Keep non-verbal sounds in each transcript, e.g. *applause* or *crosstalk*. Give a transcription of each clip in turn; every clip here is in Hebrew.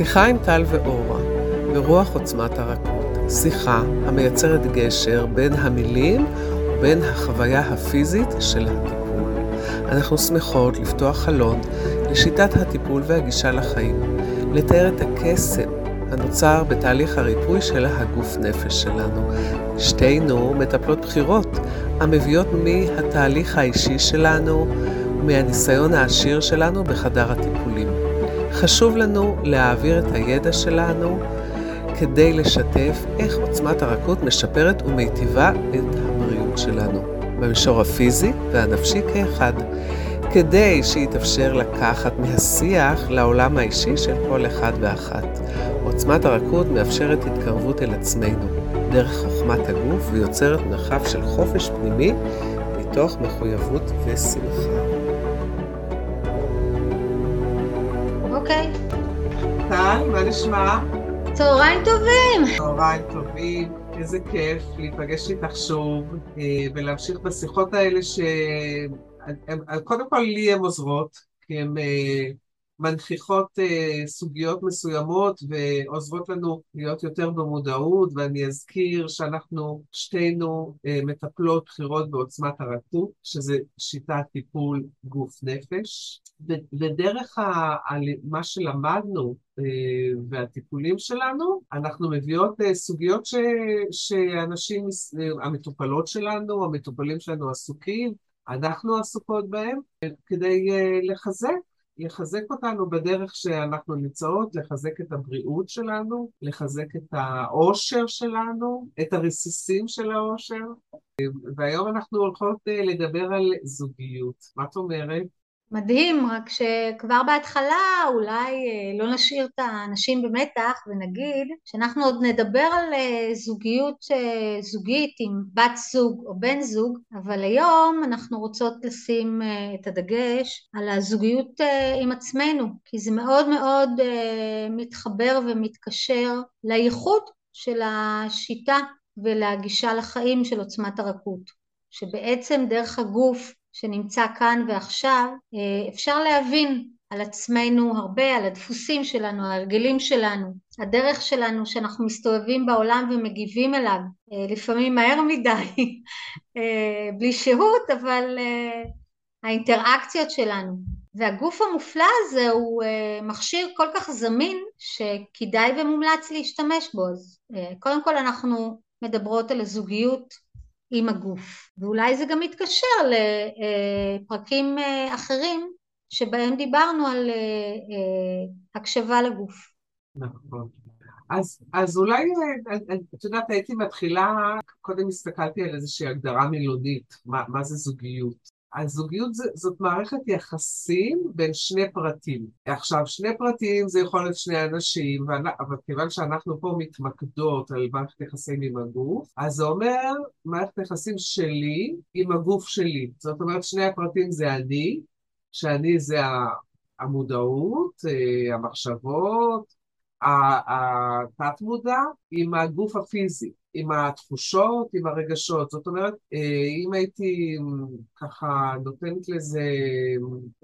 שיחה עם טל ואורה, ברוח עוצמת הרכות. שיחה המייצרת גשר בין המילים ובין החוויה הפיזית של הטיפול. אנחנו שמחות לפתוח חלון לשיטת הטיפול והגישה לחיים, לתאר את הקסם הנוצר בתהליך הריפוי של הגוף נפש שלנו. שתינו מטפלות בכירות, המביאות מהתהליך האישי שלנו ומהניסיון העשיר שלנו בחדר הטיפולים. חשוב לנו להעביר את הידע שלנו כדי לשתף איך עוצמת הרכות משפרת ומיטיבה את הבריאות שלנו, במישור הפיזי והנפשי כאחד, כדי שיתאפשר לקחת מהשיח לעולם האישי של כל אחד ואחת. עוצמת הרכות מאפשרת התקרבות אל עצמנו דרך חוכמת הגוף ויוצרת מרחב של חופש פנימי מתוך מחויבות ושמחה. נשמע? צהריים טובים. צהריים טובים. איזה כיף להיפגש איתך שוב אה, ולהמשיך בשיחות האלה שקודם כל לי הן עוזרות, כי הן אה, מנכיחות uh, סוגיות מסוימות ועוזרות לנו להיות יותר במודעות, ואני אזכיר שאנחנו שתינו uh, מטפלות בחירות בעוצמת הרתות, שזה שיטת טיפול גוף נפש, ודרך ה, מה שלמדנו uh, והטיפולים שלנו, אנחנו מביאות uh, סוגיות ש, שאנשים, uh, המטופלות שלנו, המטופלים שלנו עסוקים, אנחנו עסוקות בהם, כדי uh, לחזק לחזק אותנו בדרך שאנחנו נמצאות, לחזק את הבריאות שלנו, לחזק את העושר שלנו, את הרסיסים של העושר. והיום אנחנו הולכות אה, לדבר על זוגיות. מה את אומרת? מדהים, רק שכבר בהתחלה אולי אה, לא נשאיר את האנשים במתח ונגיד שאנחנו עוד נדבר על אה, זוגיות אה, זוגית עם בת זוג או בן זוג, אבל היום אנחנו רוצות לשים את הדגש על הזוגיות עם עצמנו, כי זה מאוד מאוד מתחבר ומתקשר לייחוד של השיטה ולגישה לחיים של עוצמת הרכות, שבעצם דרך הגוף שנמצא כאן ועכשיו, אה, אפשר להבין על עצמנו הרבה, על הדפוסים שלנו, ההרגלים שלנו, הדרך שלנו שאנחנו מסתובבים בעולם ומגיבים אליו, אה, לפעמים מהר מדי, *laughs* אה, בלי שהות, אבל האינטראקציות שלנו. והגוף המופלא הזה הוא מכשיר כל כך זמין שכדאי ומומלץ להשתמש בו. אז קודם כל אנחנו מדברות על הזוגיות עם הגוף. ואולי זה גם מתקשר לפרקים אה, אחרים שבהם דיברנו על אה, אה, הקשבה לגוף. נכון. אז, אז אולי, את יודעת, הייתי מתחילה, קודם הסתכלתי על איזושהי הגדרה מילונית, מה, מה זה זוגיות. הזוגיות זאת מערכת יחסים בין שני פרטים. עכשיו, שני פרטים זה יכול להיות שני אנשים, אבל כיוון שאנחנו פה מתמקדות על מערכת יחסים עם הגוף, אז זה אומר מערכת יחסים שלי עם הגוף שלי. זאת אומרת, שני הפרטים זה אני, שאני זה המודעות, אה, המחשבות, התת מודע, עם הגוף הפיזי. עם התחושות, עם הרגשות. זאת אומרת, אה, אם הייתי ככה נותנת לזה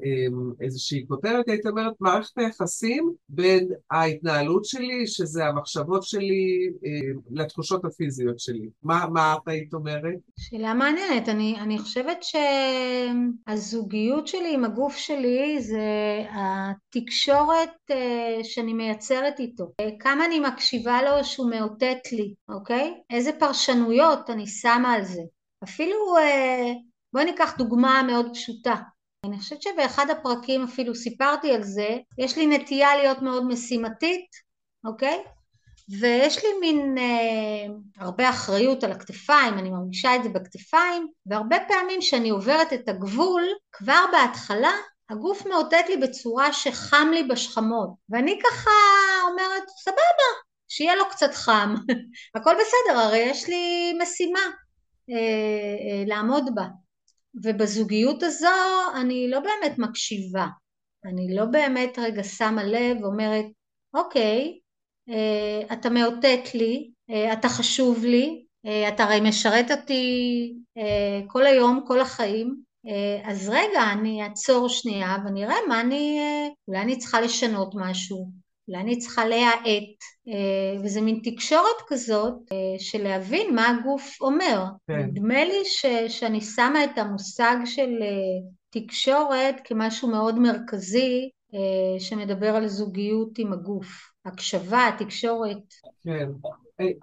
אה, איזושהי כותרת, הייתי אומרת, מערכת היחסים בין ההתנהלות שלי, שזה המחשבות שלי, אה, לתחושות הפיזיות שלי. מה, מה את היית אומרת? שאלה מעניינת. אני, אני חושבת שהזוגיות שלי עם הגוף שלי זה התקשורת שאני מייצרת איתו. כמה אני מקשיבה לו שהוא מאותת לי, אוקיי? איזה פרשנויות אני שמה על זה. אפילו, אה, בואי ניקח דוגמה מאוד פשוטה. אני חושבת שבאחד הפרקים אפילו סיפרתי על זה, יש לי נטייה להיות מאוד משימתית, אוקיי? ויש לי מין אה, הרבה אחריות על הכתפיים, אני מרגישה את זה בכתפיים, והרבה פעמים כשאני עוברת את הגבול, כבר בהתחלה הגוף מאותת לי בצורה שחם לי בשכמות, ואני ככה אומרת, סבבה, שיהיה לו קצת חם, *laughs* הכל בסדר, הרי יש לי משימה אה, אה, לעמוד בה. ובזוגיות הזו אני לא באמת מקשיבה, אני לא באמת רגע שמה לב ואומרת, אוקיי, אה, אתה מאותת לי, אה, אתה חשוב לי, אה, אתה הרי משרת אותי אה, כל היום, כל החיים, אה, אז רגע, אני אעצור שנייה ואני אראה מה אני, אה, אולי אני צריכה לשנות משהו, אולי אני צריכה להאט, אה, וזה מין תקשורת כזאת אה, של להבין מה הגוף אומר. כן. נדמה לי ש, שאני שמה את המושג של אה, תקשורת כמשהו מאוד מרכזי שמדבר על זוגיות עם הגוף. הקשבה, תקשורת. כן.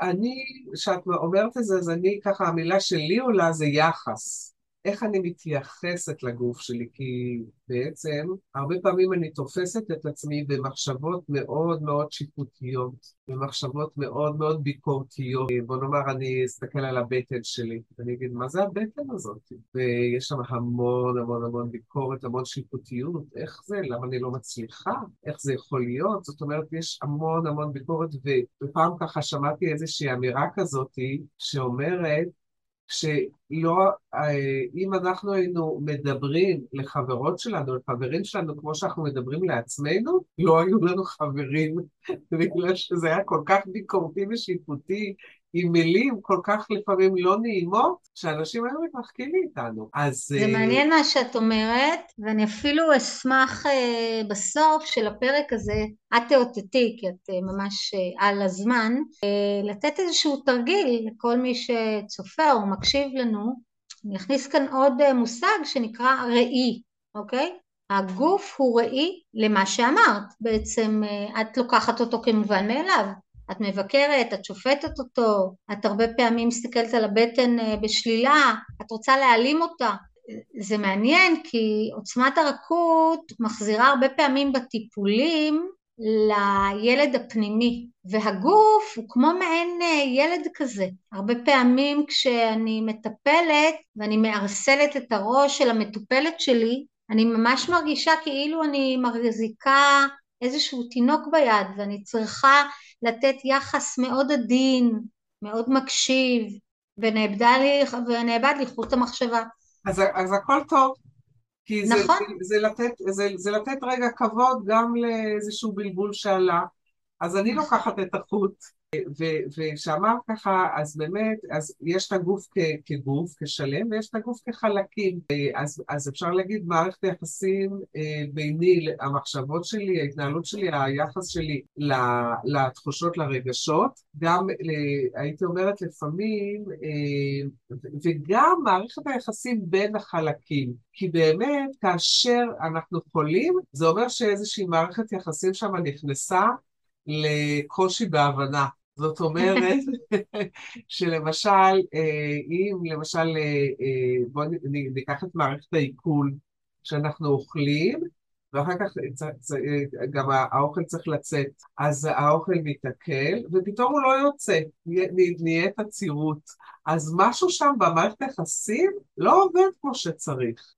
אני, כשאת אומרת את זה, אז אני ככה, המילה שלי עולה זה יחס. איך אני מתייחסת לגוף שלי, כי בעצם הרבה פעמים אני תופסת את עצמי במחשבות מאוד מאוד שיפוטיות, במחשבות מאוד מאוד ביקורתיות. בוא נאמר, אני אסתכל על הבטן שלי, ואני אגיד, מה זה הבטן הזאת? ויש שם המון המון המון ביקורת, המון שיפוטיות, איך זה? למה אני לא מצליחה? איך זה יכול להיות? זאת אומרת, יש המון המון ביקורת, ופעם ככה שמעתי איזושהי אמירה כזאת שאומרת, שלא, אה, אם אנחנו היינו מדברים לחברות שלנו, לחברים שלנו, כמו שאנחנו מדברים לעצמנו, לא היו לנו חברים, *laughs* בגלל שזה היה כל כך ביקורתי ושיפוטי, עם מילים כל כך לפעמים לא נעימות, שאנשים היו מתרחקים מאיתנו. אז... זה uh... מעניין מה שאת אומרת, ואני אפילו אשמח uh, בסוף של הפרק הזה, את תאותתי, כי את uh, ממש על הזמן, לתת איזשהו תרגיל לכל מי שצופה או מקשיב לנו. אני אכניס כאן עוד מושג שנקרא ראי, אוקיי? הגוף הוא ראי למה שאמרת, בעצם את לוקחת אותו כמובן מאליו, את מבקרת, את שופטת אותו, את הרבה פעמים מסתכלת על הבטן אה, בשלילה, את רוצה להעלים אותה. זה מעניין כי עוצמת הרכות מחזירה הרבה פעמים בטיפולים לילד הפנימי והגוף הוא כמו מעין אה, ילד כזה הרבה פעמים כשאני מטפלת ואני מערסלת את הראש של המטופלת שלי אני ממש מרגישה כאילו אני מחזיקה איזשהו תינוק ביד ואני צריכה לתת יחס מאוד עדין, מאוד מקשיב, ונאבדה לי, ונאבד לי חוט המחשבה. אז, אז הכל טוב, כי זה, נכון. זה, זה, לתת, זה, זה לתת רגע כבוד גם לאיזשהו בלבול שעלה. אז אני. לוקחת את החוט וכשאמרת ככה, אז באמת, אז יש את הגוף כ- כגוף, כשלם, ויש את הגוף כחלקים. אז, אז אפשר להגיד מערכת היחסים אה, ביני, המחשבות שלי, ההתנהלות שלי, היחס שלי לתחושות, לרגשות, גם הייתי אומרת לפעמים, אה, וגם מערכת היחסים בין החלקים. כי באמת, כאשר אנחנו חולים, זה אומר שאיזושהי מערכת יחסים שם נכנסה לקושי בהבנה. זאת אומרת *laughs* שלמשל, אה, אם למשל, אה, אה, בואו ניקח את מערכת העיכול שאנחנו אוכלים, ואחר כך גם האוכל צריך לצאת, אז האוכל מתעכל, ופתאום הוא לא יוצא, נהיית עצירות. אז משהו שם במערכת היחסים לא עובד כמו שצריך.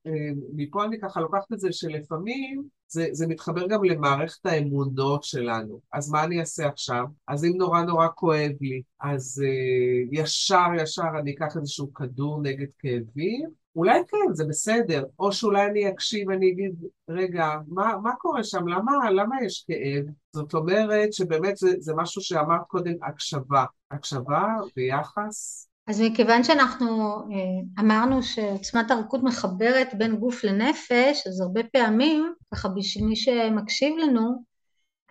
מפה אני ככה לוקחת את זה שלפעמים זה, זה מתחבר גם למערכת האמונות שלנו. אז מה אני אעשה עכשיו? אז אם נורא נורא כואב לי, אז uh, ישר ישר אני אקח איזשהו כדור נגד כאבים? אולי כן, זה בסדר. או שאולי אני אקשיב ואני אגיד, רגע, מה, מה קורה שם? למה, למה יש כאב? זאת אומרת שבאמת זה, זה משהו שאמרת קודם, הקשבה. הקשבה ויחס אז מכיוון שאנחנו אה, אמרנו שעוצמת הרכות מחברת בין גוף לנפש, אז הרבה פעמים, ככה בשביל מי שמקשיב לנו,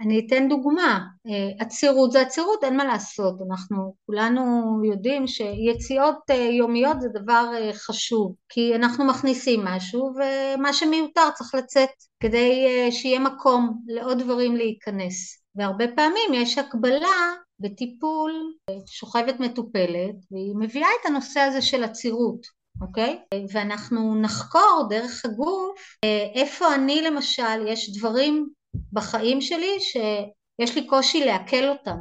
אני אתן דוגמה, אה, עצירות זה עצירות, אין מה לעשות, אנחנו כולנו יודעים שיציאות אה, יומיות זה דבר חשוב, כי אנחנו מכניסים משהו ומה שמיותר צריך לצאת כדי שיהיה מקום לעוד דברים להיכנס, והרבה פעמים יש הקבלה בטיפול שוכבת מטופלת והיא מביאה את הנושא הזה של עצירות, אוקיי? ואנחנו נחקור דרך הגוף איפה אני למשל, יש דברים בחיים שלי שיש לי קושי לעכל אותם,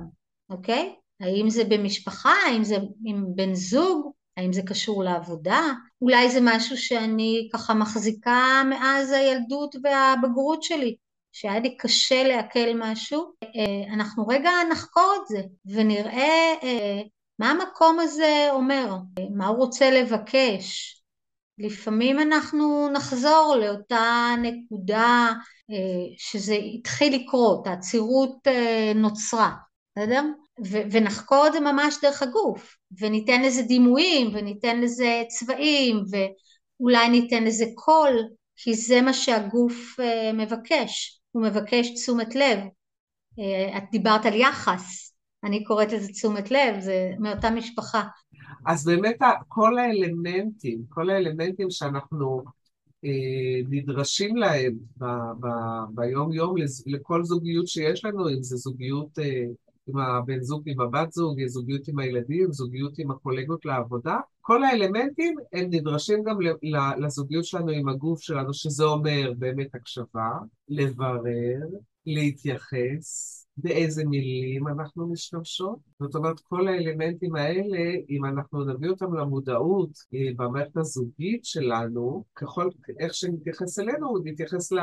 אוקיי? האם זה במשפחה, האם זה עם בן זוג, האם זה קשור לעבודה, אולי זה משהו שאני ככה מחזיקה מאז הילדות והבגרות שלי, שהיה לי קשה לעכל משהו, אה, אנחנו רגע נחקור את זה ונראה אה, מה המקום הזה אומר, מה הוא רוצה לבקש. לפעמים אנחנו נחזור לאותה נקודה אה, שזה התחיל לקרות, העצירות נוצרה, בסדר? ונחקור את זה ממש דרך הגוף, וניתן לזה דימויים, וניתן לזה צבעים, ואולי ניתן לזה קול, כי זה מה שהגוף מבקש. הוא מבקש תשומת לב. אה, את דיברת על יחס, אני קוראת לזה תשומת לב, זה מאותה משפחה. אז באמת כל האלמנטים, כל האלמנטים שאנחנו אה, נדרשים להם ביום-יום לכל זוגיות שיש לנו, אם זה זוגיות אה, עם הבן זוג, עם הבת זוג, זוגיות עם הילדים, זוגיות עם הקולגות לעבודה, כל האלמנטים הם נדרשים גם לזוגיות שלנו עם הגוף שלנו, שזה אומר באמת הקשבה, לברר, להתייחס, באיזה מילים אנחנו משתמשות. זאת אומרת, כל האלמנטים האלה, אם אנחנו נביא אותם למודעות אה, במערכת הזוגית שלנו, ככל, איך שנתייחס אלינו, נתייחס ל,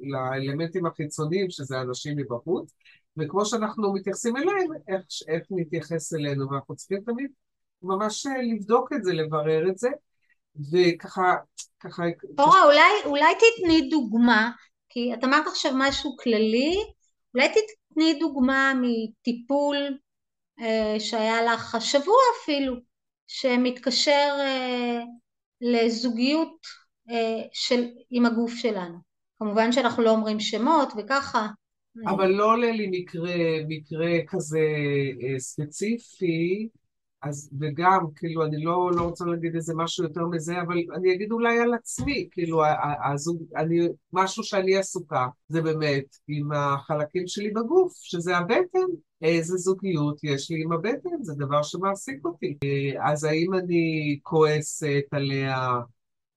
לאלמנטים החיצוניים, שזה אנשים מבחוץ, וכמו שאנחנו מתייחסים אליהם, איך, איך נתייחס אלינו, ואנחנו צריכים תמיד ממש אה, לבדוק את זה, לברר את זה, וככה, ככה... אורה, אולי, אולי תתני דוגמה, כי את אמרת עכשיו משהו כללי, אולי תתני דוגמה מטיפול אה, שהיה לך השבוע אפילו, שמתקשר אה, לזוגיות אה, של, עם הגוף שלנו. כמובן שאנחנו לא אומרים שמות וככה. אבל לא עולה לי מקרה, מקרה כזה אה, ספציפי, אז וגם, כאילו, אני לא, לא רוצה להגיד איזה משהו יותר מזה, אבל אני אגיד אולי על עצמי, כאילו, הזוג, אני, משהו שאני עסוקה, זה באמת עם החלקים שלי בגוף, שזה הבטן, איזה זוגיות יש לי עם הבטן, זה דבר שמעסיק אותי. אז האם אני כועסת עליה, אה,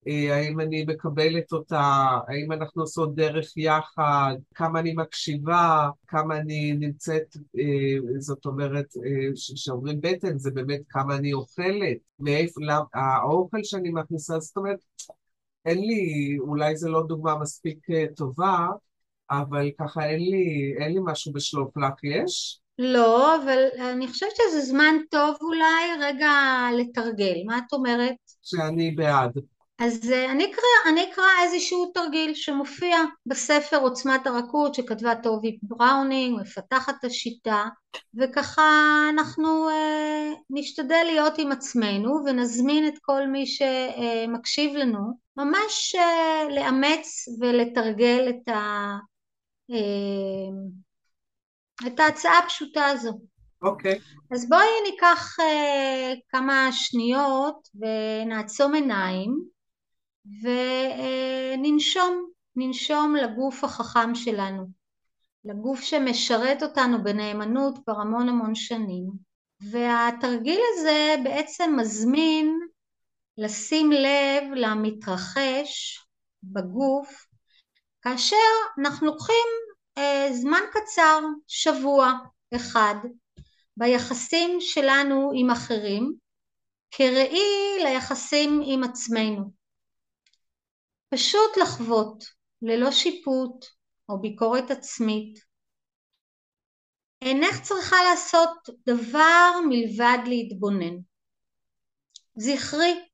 האם אני מקבלת אותה, האם אנחנו עושות דרך יחד, כמה אני מקשיבה, כמה אני נמצאת, אה, זאת אומרת, כשאומרים אה, בטן זה באמת כמה אני אוכלת, מאיפה, האוכל שאני מכניסה, זאת אומרת, אין לי, אולי זו לא דוגמה מספיק טובה, אבל ככה אין לי, אין לי משהו בשלוף לך, יש? לא, אבל אני חושבת שזה זמן טוב אולי רגע לתרגל, מה את אומרת? שאני בעד. אז אה, אני אקרא, אני אקרא איזשהו תרגיל שמופיע בספר עוצמת הרכות שכתבה טובי בראונינג, מפתחת השיטה, וככה אנחנו אה, נשתדל להיות עם עצמנו ונזמין את כל מי שמקשיב לנו ממש אה, לאמץ ולתרגל את, ה, אה, את ההצעה הפשוטה הזו. אוקיי. Okay. אז בואי ניקח אה, כמה שניות ונעצום עיניים וננשום, ננשום לגוף החכם שלנו, לגוף שמשרת אותנו בנאמנות כבר המון המון שנים. והתרגיל הזה בעצם מזמין לשים לב למתרחש בגוף כאשר אנחנו לוקחים אה, זמן קצר, שבוע אחד, ביחסים שלנו עם אחרים, כראי ליחסים עם עצמנו. פשוט לחוות, ללא שיפוט או ביקורת עצמית. אינך צריכה לעשות דבר מלבד להתבונן. זכרי,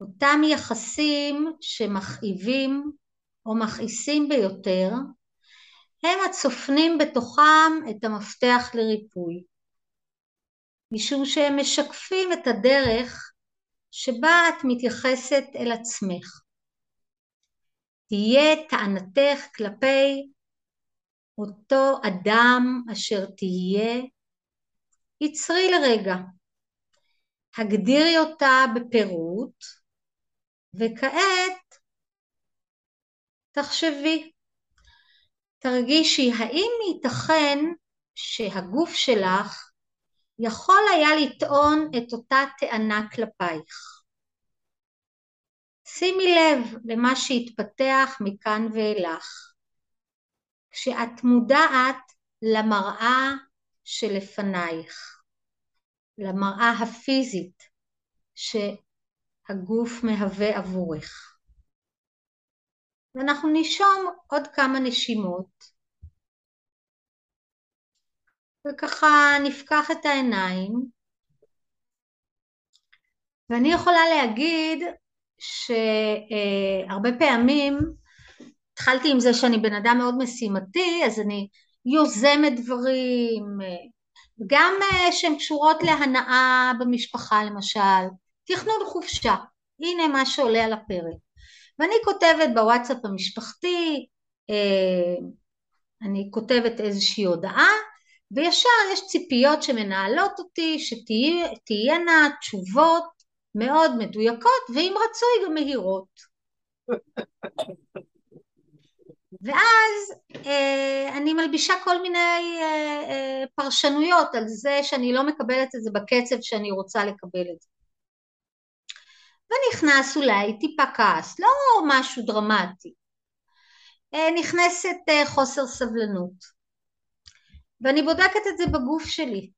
אותם יחסים שמכאיבים או מכעיסים ביותר, הם הצופנים בתוכם את המפתח לריפוי, משום שהם משקפים את הדרך שבה את מתייחסת אל עצמך. תהיה טענתך כלפי אותו אדם אשר תהיה, יצרי לרגע, הגדירי אותה בפירוט, וכעת תחשבי, תרגישי האם ייתכן שהגוף שלך יכול היה לטעון את אותה טענה כלפייך. שימי לב למה שהתפתח מכאן ואילך. כשאת מודעת למראה שלפנייך, למראה הפיזית שהגוף מהווה עבורך. ואנחנו נשום עוד כמה נשימות, וככה נפקח את העיניים, ואני יכולה להגיד שהרבה פעמים התחלתי עם זה שאני בן אדם מאוד משימתי, אז אני יוזמת דברים, גם אה, שהן קשורות להנאה במשפחה למשל, תכנון חופשה, הנה מה שעולה על הפרק. ואני כותבת בוואטסאפ המשפחתי, אה, אני כותבת איזושהי הודעה וישר יש ציפיות שמנהלות אותי שתהיינה תשובות מאוד מדויקות ואם רצוי גם מהירות. *laughs* ואז אה, אני מלבישה כל מיני אה, אה, פרשנויות על זה שאני לא מקבלת את זה בקצב שאני רוצה לקבל את זה. ונכנס אולי טיפה כעס, לא משהו דרמטי. אה, נכנסת אה, חוסר סבלנות. ואני בודקת את זה בגוף שלי.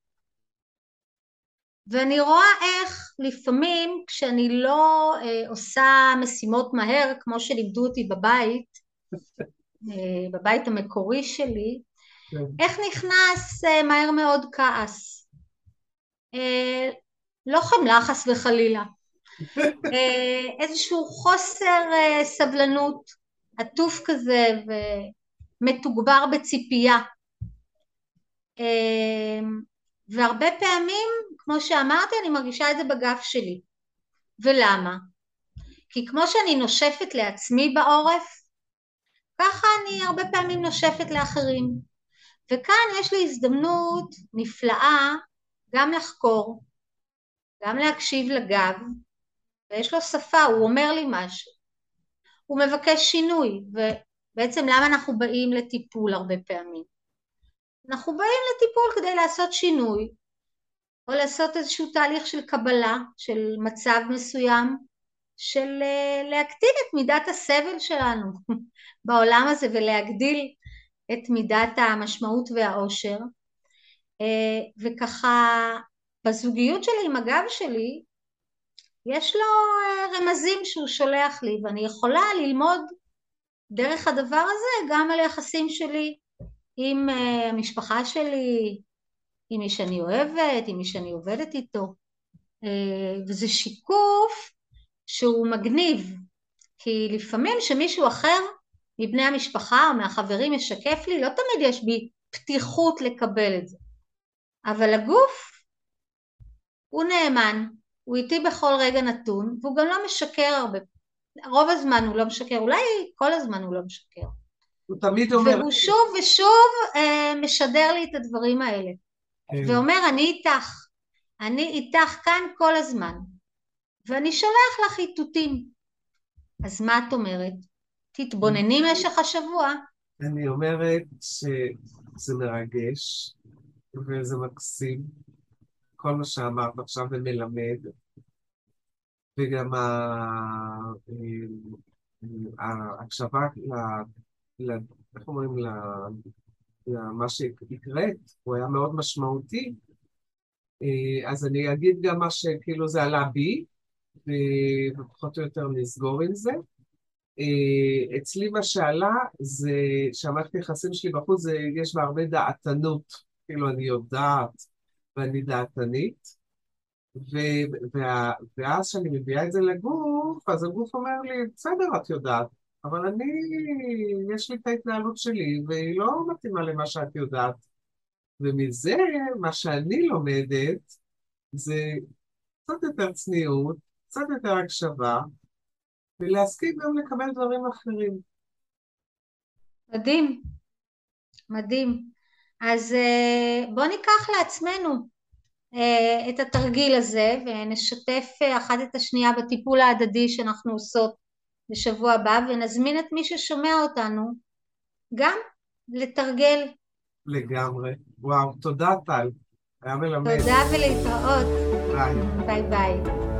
ואני רואה איך לפעמים כשאני לא אה, עושה משימות מהר כמו שלימדו אותי בבית, אה, בבית המקורי שלי, כן. איך נכנס אה, מהר מאוד כעס. אה, לא חמלה חס וחלילה, אה, איזשהו חוסר אה, סבלנות עטוף כזה ומתוגבר בציפייה. אמ, והרבה פעמים, כמו שאמרתי, אני מרגישה את זה בגף שלי. ולמה? כי כמו שאני נושפת לעצמי בעורף, ככה אני הרבה פעמים נושפת לאחרים. וכאן יש לי הזדמנות נפלאה גם לחקור, גם להקשיב לגב, ויש לו שפה, הוא אומר לי משהו. הוא מבקש שינוי, ובעצם למה אנחנו באים לטיפול הרבה פעמים? אנחנו באים לטיפול כדי לעשות שינוי או לעשות איזשהו תהליך של קבלה של מצב מסוים של אה, להקטין את מידת הסבל שלנו *laughs* בעולם הזה ולהגדיל את מידת המשמעות והאושר. אה, וככה בזוגיות שלי עם הגב שלי יש לו אה, רמזים שהוא שולח לי ואני יכולה ללמוד דרך הדבר הזה גם על היחסים שלי עם אה, המשפחה שלי, עם מי שאני אוהבת, עם מי שאני עובדת איתו. אה, וזה שיקוף שהוא מגניב, כי לפעמים שמישהו אחר מבני המשפחה או מהחברים משקף לי, לא תמיד יש בי פתיחות לקבל את זה. אבל הגוף הוא נאמן, הוא איתי בכל רגע נתון, והוא גם לא משקר הרבה. רוב הזמן הוא לא משקר, אולי כל הזמן הוא לא משקר. הוא תמיד אומר... והוא שוב ושוב אה, משדר לי את הדברים האלה. כן. ואומר, אני איתך. אני איתך כאן כל הזמן. ואני שולח לך איתותים. אז מה את אומרת? תתבונני משך השבוע. אני אומרת שזה מרגש וזה מקסים, כל מה שאמרת עכשיו ומלמד, וגם אה, ההקשבה איך אומרים, למה שהקראת, הוא היה מאוד משמעותי. אה, אז אני אגיד גם מה שכאילו זה עלה בי, ופחות או יותר נסגור עם זה. אה, אצלי מה שעלה זה שהמערכת היחסים שלי בחוץ, זה, יש בה הרבה דעתנות, כאילו אני יודעת ואני דעתנית, ו, וה, ואז כשאני מביאה את זה לגוף, אז הגוף אומר לי, בסדר, את יודעת, אבל אני, יש לי את ההתנהלות שלי, והיא לא מתאימה למה שאת יודעת. ומזה, מה שאני לומדת, זה קצת יותר צניעות, קצת יותר הקשבה, ולהסכים גם לקבל דברים אחרים. מדהים, מדהים. אז אה, בואו ניקח לעצמנו אה, את התרגיל הזה ונשתף אה, אחת את השנייה בטיפול ההדדי שאנחנו עושות בשבוע הבא, ונזמין את מי ששומע אותנו גם לתרגל. לגמרי. וואו, תודה טל. היה מלמד. תודה ולהתראות. ביי. ביי ביי.